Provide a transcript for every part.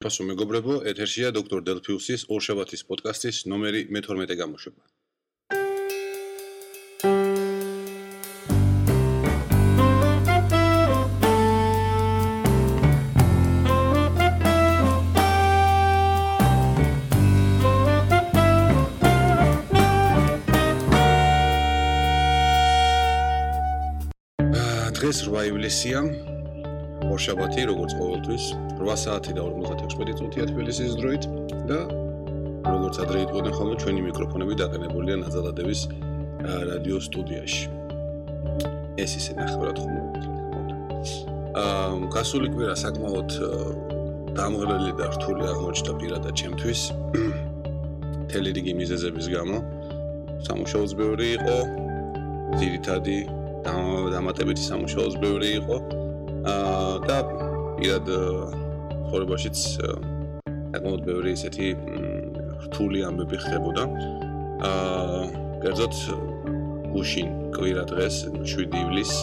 ფასო მეგობრებო, ეთერშია დოქტორ დელფიუსის ორშაბათის პოდკასტის ნომერი მე-12 გამოშვება. დღეს 8 ივლისია, ორშაბათი, როგორც ყოველთვის, 8 საათი და 56 წუთია თბილისის დროით და როგორც ადრე იტყოდნენ ხოლმე, ჩვენი მიკროფონები დაყენებულია ნაზალადების რადიო სტუდიაში. ეს ისე ნახევრად ხომ. აა, გასული კვირა საკმაოდ დამღრელი და რთული აღმოჩნდა პირადად ჩემთვის. თელი რიგი მიზეზების გამო სამუშაოც ბევრი იყო. ძირითადი დამატებითი სამუშაოც ბევრი იყო. აა და პირად ცხოვრებაშიც საკმაოდ ბევრი ესეთი რთული ამბები ხდებოდა. აა კერძოდ გუშინ კვირა დღეს 7 ივლისს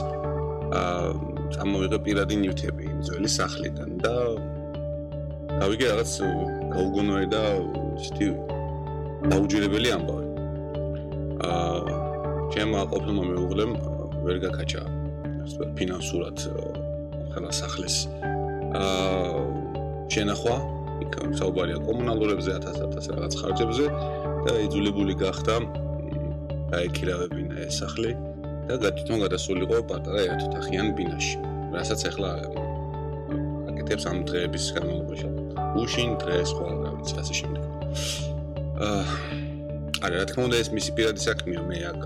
აა წამოვიღე პირადი ნივთები ძველი სახლიდან და გავიგე რაღაც გაუგონოე და ესეთი დაუჯერებელი ამბავი. აა ჩემმა ყოფილმა მეუღლემ ვერ გაკაჭა ფინანსურად ხელა სახლის. აა შენახვა იქ საუბარია კომუნალურებზე 1000-1000 რაღაც ხარჯებზე და იძულებული გახდა დაეკირავებინა ეს სახლი და გათვითონ გადასულიყო პატარა ერთოთახიან ბინაში რასაც ახლა აკეთებს ამ დღეების განმავლობაში. უშინ დღეს ხო არ ვიცი ასე შემდეგ. აა არა რა თქმა უნდა ეს მისი პირადი საქმეა მე აქ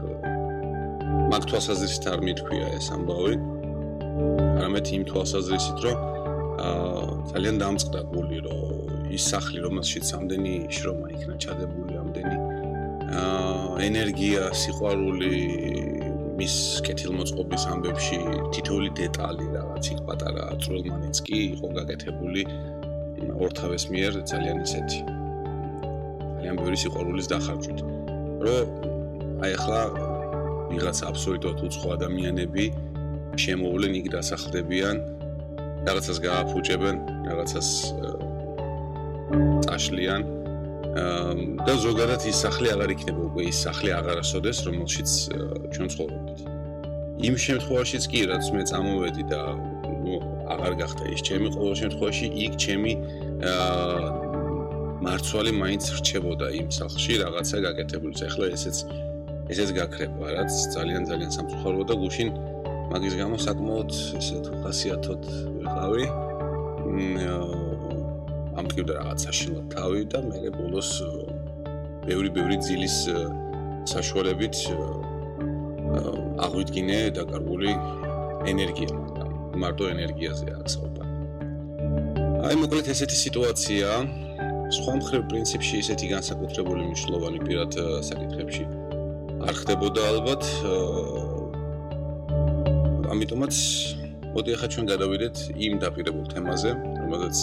მაგ თვალსაზრისით არ მithქვია ეს ამბავი არამედ იმ თვალსაზრისით რომ აა ძალიან დამწყდა გული რომ ის სახლი რომელშიც ამდენი შრომა იქნა ჩადებული ამდენი აა ენერგია სიყვარული მის კეთილმოწყობის ამბებში თითოეული დეტალი რაღაც იქ პატარა წვრილმანიც კი იყო გაკეთებული ორთავეს მიერ ძალიან ისეთი. ძალიან ბევრი სიყვარულის დახარჯვით. რომ აი ახლა ვიღაც აბსოლუტურად უცხო ადამიანები შემოვლენ იქ დასახლდებიან რაღაცას გააფუჭებენ რაღაცას წაშლიან და ზოგადად ის სახლი აღარ იქნება უკვე ის სახლი აღარასოდეს რომელშიც ჩვენ ცხოვრობთ იმ შემთხვევაშიც კი რაც მე წამოვედი და აღარ გახდა ის ჩემი ყოველ შემთხვევაში იქ ჩემი მარცვალი მაინც რჩებოდა იმ სახლში რაღაცა გაკეთებული. ეხლა ესეც ესეც გაქრება, რაც ძალიან ძალიან სამწუხაროა და გუშინ მაგის გამო საკმაოდ ესე თუ ხასიათოდ ვიყავი. ამ კიდე რაღაცა შეიძლება თავი და მე ბოლოს ბევრი ბევრი ძილის საშუალებით აღვიდგინე დაკარგული ენერგია, მარტო ენერგიაზე აქცობა. აი მოკლედ ესეთი სიტუაცია სხვა მხრივ პრინციპში ისეთი განსაკუთრებული მნიშვნელოვანი პირად საკითხებში არ ხდებოდა ალბათ ამიტომაც მოდი ახლა ჩვენ გადავიდეთ იმ დაპირებულ თემაზე რომელზეც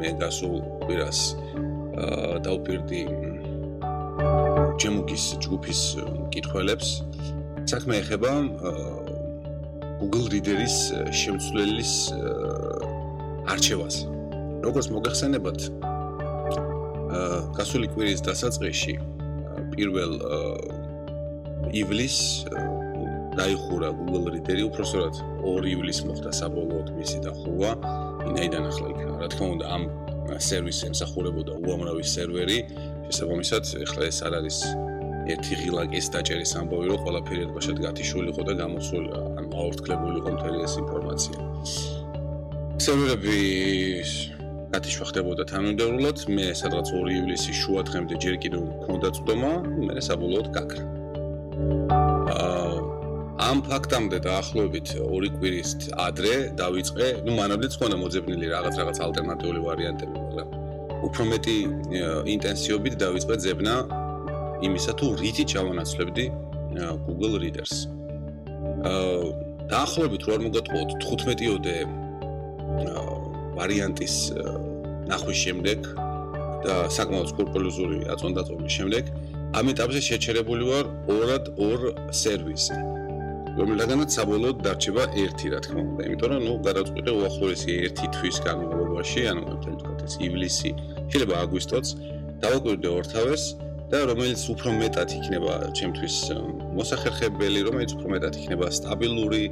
მე გასულ კვირას დავპირდი ჯემუკის ჯგუფის კითხველებს. საქმე ეხება Google Reader-ის შემცვლელის არჩევას. როგორც მოგეხსენებათ გასული კვირის დასაწყისში პირველ ივლისს დაიხურა Google Reader-ი უпроსტორად 2 ივლისს მოხდა საბოლოოდ მისი დახურვა. ვინაიდან ახლა იქ რა თქმა უნდა ამ სერვისს ემსახურებოდა უამრავი სერვერი. შესაბამისად, ახლა ეს არ არის ერთი ღილაკის დაჭერის ამბავი, რომ ყველაფერი ერთბაშად გათიშვილიყო და გამოსულ ანუ აორთქლებულიყო მთელი ეს ინფორმაცია. სერვერები გათიშვა ხდებოდა თანმიმდევრულად, მე სადღაც 2 ივლისის შუადღემდე ჯერ კიდევ მქონდა წვდომა, მე საბოლოოდ გაქრა. thank you ამ ფაქტამდე დაახლოებით 2 კვირის ადრე დავიწყე, ну მანამდეც ხონა მოძებნილი რაღაც რაღაც ალტერნატიული ვარიანტები, მაგრამ უფრო მეტი ინტენსივობით დავიწყე ძებნა იმისა თუ რითი ჩავანაცვლებდი Google Readers. აა დაახლოებით რო არ მოგატყუოთ 15-ოდე ვარიანტის ნახვის შემდეგ და საკმაოდ სკრუპულოზური აწონდაწონის შემდეგ ამ ეტაპზე შეჩერებული ვარ ორად ორ სერვისი რომელთაგანაც საბოლოოდ დარჩება ერთი რა თქმა უნდა იმიტომ რომ ნუ გადავწყვიტე უახლოესი ერთი თვის განმავლობაში ანუ თქვენ თქვათ რომელიც ივლისი, შეიძლება აგვისტოც დავაკვირდე ორთავეს და რომელიც უფრო მეტად იქნება ჩემთვის მოსახერხებელი, რომელიც უფრო მეტად იქნება სტაბილური,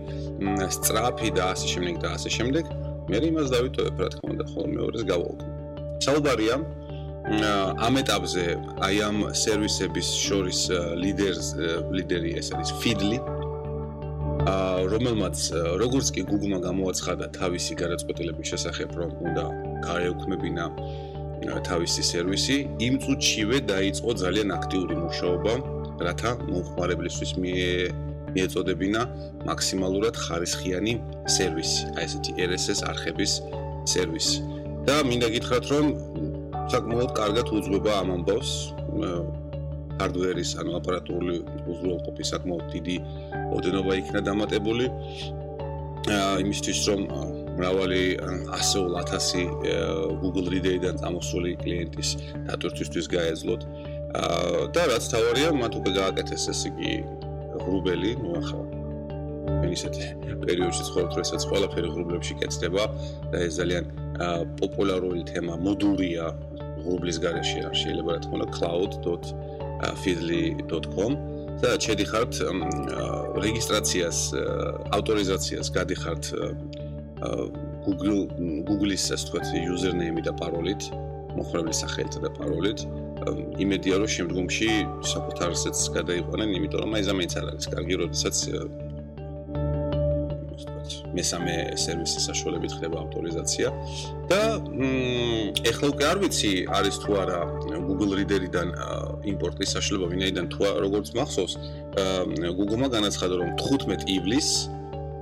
სწრაფი და ასე შემდეგ და ასე შემდეგ, მე იმას დავიტოვებ, რა თქმა უნდა, ხოლმე მეორეს გავაუქმე. საუბარია ამ ეტაპზე აი ამ სერვისების შორის ლიდერს ლიდერი ეს არის Feedly რომელმაც როგორც კი Google-მა გამოაცხადა თავისი გადაწყვეტილების შესახებ, რომ უნდა გაეუქმებინა თავისი სერვისი, იმ წუთშივე დაიწყო ძალიან აქტიური მუშაობა, რათა მომხმარებლისთვის მიეწოდებინა მაქსიმალურად ხარისხიანი სერვისი, აი ესეთი RSS არხების სერვისი. და მინდა გითხრათ, რომ საკმაოდ კარგად უძღვება ამ ამბავს. Hardware-ის, ანუ აპარატურული უზრუნველყოფის საკმაოდ დიდი ოდენობა იქნა დამატებული. იმისთვის რომ მრავალი ასეულ ათასი Google Reader-დან წამოსული კლიენტის დატვირთვისთვის გაეძლოთ. და რაც თავარია, მათ უკვე გააკეთეს ეს იგი ღრუბელი, ну ახლა მე ისეთი პერიოდში ცხოვრობ, როდესაც ყველაფერი ღრუბლებში კეთდება და ეს ძალიან პოპულარული თემა მოდურია ღრუბლის garaში არ შეიძლება რა თქმა უნდა cloud.feedly.com და შედიხართ რეგისტრაციას, ავტორიზაციას გადიხართ Google Google-ის ასე ვთქვათ username-ი და paroli-ით, მოხმარებლის სახელითა და paroli-ით. იმედია რომ შემდგომში საკუთარ ასეთს გადაიყვანენ, იმიტომ რომ აი ზამენიც არ არის კარგი, როდესაც მესამე სერვისის საშუალებით ხდება ავტორიზაცია და ეხლა უკვე არ ვიცი არის თუ არა Google Reader-იდან იმპორტის საშუალება, ვინაიდან თუ როგორც მახსოვს Google-მა განაცხადა რომ 15 ივლისს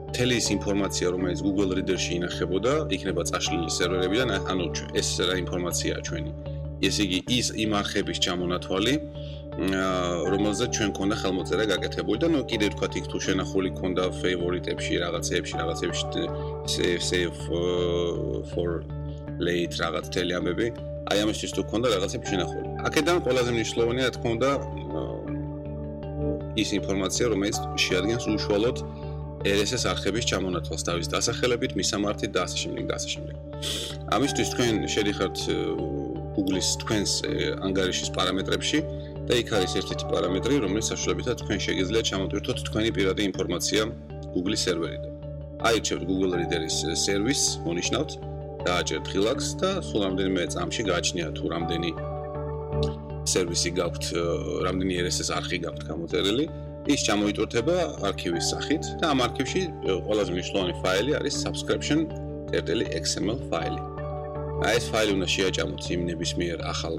მთელი ის ინფორმაცია, რომელიც Google Reader-ში ინახებოდა, იქნება წაშლილი სერვერებიდან, ანუ ეს რა ინფორმაციაა ჩვენი. ესე იგი, ის იმ არხების ჩამონათვალი, რომელზეც ჩვენ ქონდა ხელმოწერა გაკეთებული და ნუ კიდე თქვა იქ თუ შენახული ქონდა ფეივორიტებში, რაღაცეებში, რაღაცეებში save for late რაღაც თელიამები, აი ამისთვის თუ ქონდა რაღაცები შენახული. აქედან ყველაზე მნიშვნელოვანია, თქმა უნდა, ის ინფორმაცია, რომელიც შეადგენს უშუალოდ RSS არხების ჩამონათვალს თავის დასახელებით, მისამართით და ასე შემდეგ და ასე შემდეგ. ამისთვის თქვენ შედიხართ Google-ის თქვენს ანგარიშის პარამეტრებში და იქ არის ერთ-ერთი პარამეტრი, რომელიც საშუალებითაც თქვენ შეგიძლიათ ჩამოტვირთოთ თქვენი პირადი ინფორმაცია Google-ის სერვერიდან. აირჩევთ Google Reader-ის სერვისს, მონიშნავთ და აჭერთ ხილაკს და სულ რამდენიმე წამში გააჩნია თუ რამდენი სერვისი გაქვთ, რამდენი RSS არხი გაქვთ გამოწერილი. ის ჩამოიტვირთება არქივის სახით და ამ არქივში ყველაზე მნიშვნელოვანი ფაილი არის subscription.xml ფაილი. აი ეს ფაილი უნდა შეაჭამოთ იმ ნებისმიერ ახალ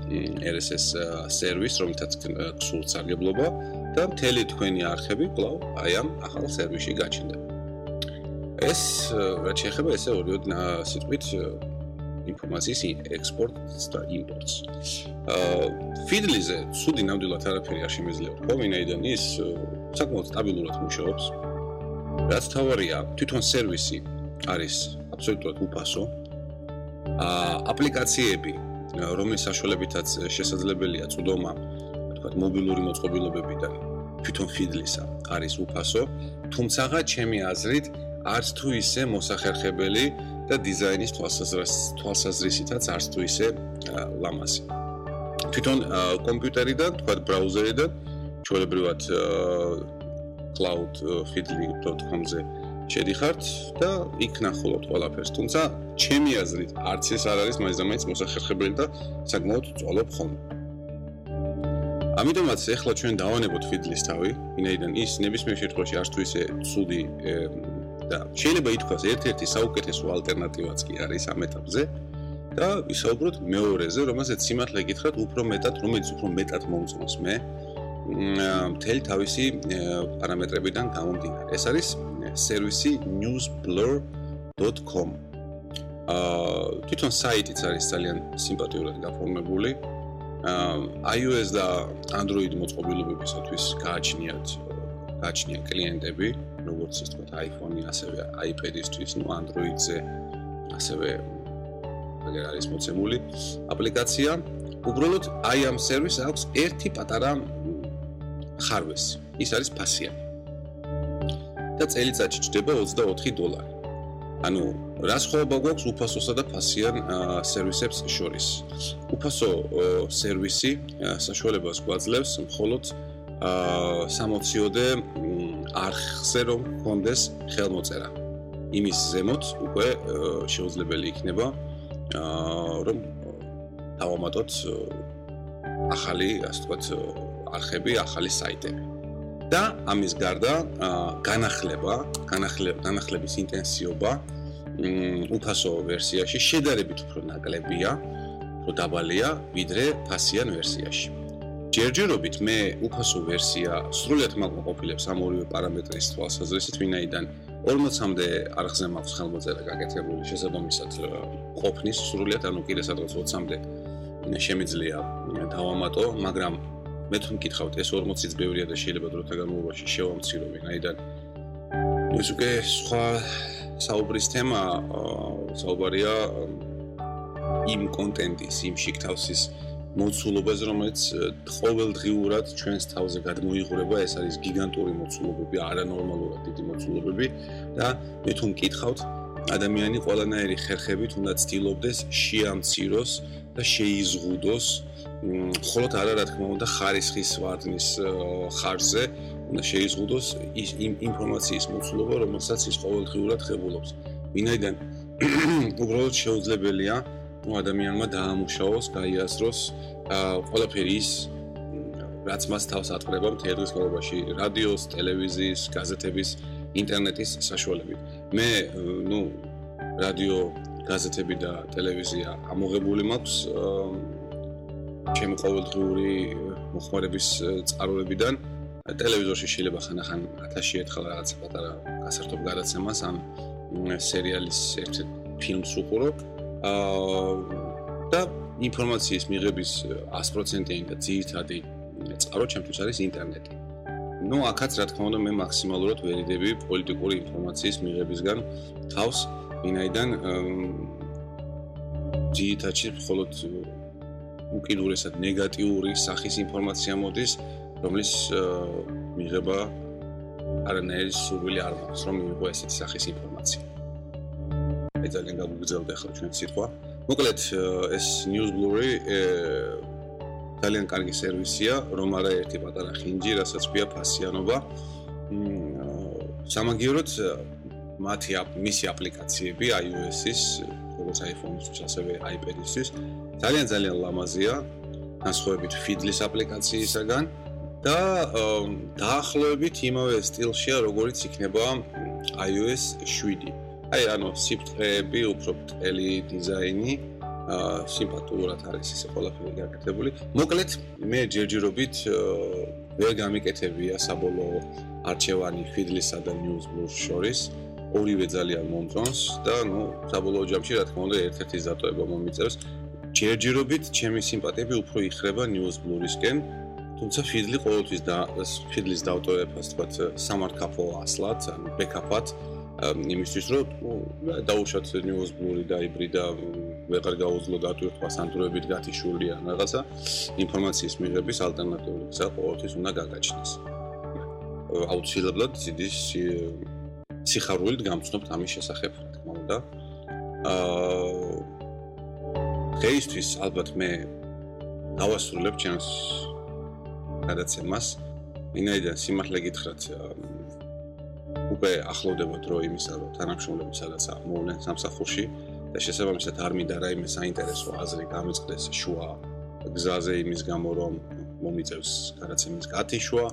RSS სერვისს, რომლითაც გსურთ სარგებლობა და მთელი თქვენი არხები კვლავ აი ამ ახალ სერვისში გაჩნდება. ეს რაც შეეხება ესე ორი სიტყვით ინფორმაციის ექსპორტს და იმპორტს. აა ფიდლიზე ცუდი ნამდვილად არაფერი არ შემიძლია ვთქვა, ვინაიდან ის საკმაოდ სტაბილურად მუშაობს. რაც თავარია, თვითონ სერვისი არის აბსოლუტურად უფასო, აა აპლიკაციები, რომლის საშუალებითაც შესაძლებელია წვდომა, თქვა მობილური მოწყობილობებიდან თვითონ ფიდლისა არის უფასო, თუმცა ჩემი აზრით არც თუ ისე მოსახერხებელი და დიზაინის თვალსაზრისითაც არც თუ ისე ლამაზი. თვითონ კომპიუტერიდან, თქვა ბრაუზერიდან, ჩვეულებრივად cloud.feedly.com-ზე შედიხართ და იქ ნახულობთ ყველაფერს. თუმცა, ჩემი აზრით, არც ეს არ არის მაინც მოსახერხებელი და საკმაოდ წვალობ ხოლმე. ამიტომაც ეხლა ჩვენ დავანებოთ feedly-ს თავი, ვინაიდან ის ნებისმიერ შემთხვევაში არც თუ ისე ცუდი და შეიძლება ითქვას ერთ-ერთი საუკეთესო ალტერნატივაც კი არის ამ ეტაპზე და ვისაუბროთ მეორეზე, რომელსაც სიმართლე გითხრათ, უფრო მეტად, რომელიც უფრო მეტად მომწონს მე მთელი თავისი პარამეტრებიდან გამომდინარე. ეს არის სერვისი newsblur.com. აა თვითონ საიტიც არის ძალიან სიმპათიურად გაფორმებული. აა iOS და Android მოწყობილობებისათვის გააჩნიათ გააჩნია კლიენტები, როგორც ის თქვა iPhone-ი, ასევე iPad-ისთვის, ну Android-ზე ასევე აგერ არის მოცემული აპლიკაცია. უბრალოდ აი ამ სერვისს აქვს ერთი პატარა ხარვესი. ის არის ფასიანი. და წელიწადში ჩდება 24 დოლარი. ანუ რა სხვაობა გვაქვს უფასოსა და ფასიან სერვისებს შორის? უფასო სერვისი საშუალებას გვაძლევს მხოლოდ აა 60-ოდე არხზე რომ კონდეს ხელმოწერა. იმის ზემოთ უკვე შეუძლებელი იქნება აა რომ დავამატოთ ახალი, ასე ვთქვათ, არხები, ახალი საიტები. და ამის გარდა განახლება, განახლების ინტენსივობა უფასო ვერსიაში შედარებით უფრო ნაკლებია, უფრო დაბალია, ვიდრე ფასიან ვერსიაში. ჯერჯერობით მე უფასო ვერსია სრულად მაკმოყოფილებს ამ ორივე პარამეტრის თვალსაზრისით, ვინაიდან 40-მდე არხზე მაქვს ხელმოწერა გაკეთებული შესაბამისად ყოფნის სრულად, ანუ კიდე სადღაც 20-მდე შემიძლია დავამატო, მაგრამ მე თუ მკითხავთ ეს 40-იც ბევრია და შეიძლება დროთა განმავლობაში შევამცირო, ვინაიდან ეს უკვე სხვა საუბრის თემა საუბარია იმ კონტენტის, იმ შიქთავსის მოცულობაზე, რომელიც ყოველდღიურად ჩვენს თავზე გადმოიღურება, ეს არის გიგანტური მოცულობები, არანორმალურად დიდი მოცულობები. და მე თუ მკითხავთ, ადამიანი ყველანაირი ხერხებით უნდა ცდილობდეს შეამციროს და შეიზღუდოს მხოლოდ არა რა თქმა უნდა ხარისხის ვარდნის ხარზე უნდა შეიზღუდოს იმ ინფორმაციის მოცულობა, რომელსაც ის ყოველდღიურად ხებულობს. ვინაიდან უბრალოდ შეუძლებელია ადამიანმა დაამუშავოს, გაიასროს ყველაფერი ის რაც მას თავს ატყრება მთელ დღის განმავლობაში რადიოს, ტელევიზიის, გაზეთების, ინტერნეტის საშუალებით. მე ნუ რადიო, გაზეთები და ტელევიზია ამოღებული მაქვს ჩემი ყოველდღიური მოხმარების წყაროებიდან ტელევიზორში შეიძლება ხანდახან 1000 ერთხელ რაღაცა პატარა გასართობ გადაცემას ან სერიალის ერთ-ერთ ფილმს უყურებ. აა და ინფორმაციის მიღების 100%-იანი და ძირითადი წყარო ჩემთვის არის ინტერნეტი. ну, აქაც რა თქმა უნდა მე მაქსიმალურად ვერიდები პოლიტიკური ინფორმაციის მიღებისგან თავს. აა ვინაიდან ძირითადში მხოლოდ უკიდურესად ნეგატიური სახის ინფორმაცია მოდის, რომლის მიღება არანაირი სურვილი არ მაქვს, რომ მივიღო ესეთი სახის ინფორმაცია. აი ძალიან გაგუგზავნე ახლა ჩვენ სიტყვა. მოკლედ ეს Newsblue ძალიან კარგი სერვისია, რომ არა ერთი პატარა ხინჯი, რასაც ქვია ფასიანობა. სამაგიეროდ მათი მისი აპლიკაციები iOS-ის, როგორც iPhone-ის, ასევე iPad-ის ძალიან ძალიან ლამაზია, განსხვავებით Feedly-ის აპლიკაციისაგან. და დაახლოებით იმავე სტილშია, როგორიც იქნება iOS 7. აი, ანუ სიფრთხეები, უფრო ბრტყელი დიზაინი, აა სიმპათურად არის ეს ყველაფერი გაკეთებული. მოკლედ, მე ჯერჯერობით ვერ გამიკეთებია საბოლოო არჩევანი Feedly-სა და Newsblue-ს შორის. ორივე ძალიან მომწონს და ნუ საბოლოო ჯამში რა თქმა უნდა ერთ-ერთი ზატოება მომიწევს. ჯერჯერობით ჩემი სიმპათიები უფრო იხრება Newsblue-ისკენ. თუმცა ფიდლი ყოველთვის და ფიდლის დავტოვებას თქვა სამარკაფო ასლად, ანუ ბექაპად იმისთვის რომ დაუშვათ news blue და იბრიდა ვეღარ გაუძლო დატვირთვა სანდროებით გათიშული ან რაღაცა ინფორმაციის მიღების ალტერნატიული გზა ყოველთვის უნდა გაგაჩნდეს. აუცილებლად ძიდის სიხარულით გამწნობთ ამის შესახებ, რა თქმა უნდა. აა დღეისთვის ალბათ მე დავასრულებ ჩემს გადაცემას. ვინაიდან სიმართლე გითხრათ, უკვე ახლოვდება დრო იმისა, რომ თანამშრომლები სადაც მოვლენ სამსახურში და შესაბამისად არ მინდა რაიმე საინტერესო აზრი გამიწყდეს შუა გზაზე იმის გამო, რომ მომიწევს გადაცემის გათიშვა,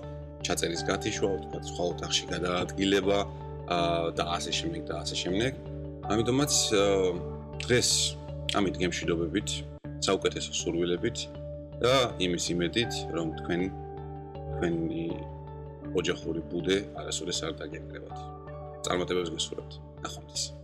ჩაწერის გათიშვა, თქვა სხვა ოთახში გადაადგილება და ასე შემდეგ და ასე შემდეგ. ამიტომაც დღეს ამით გემშვიდობებით, საუკეთესო სურვილებით და იმის იმედით, რომ თქვენ თქვენი ოჯახური ბუდე არასოდეს არ დაგეკრებათ. წარმატებებს გესურვებთ. ნახვამდის.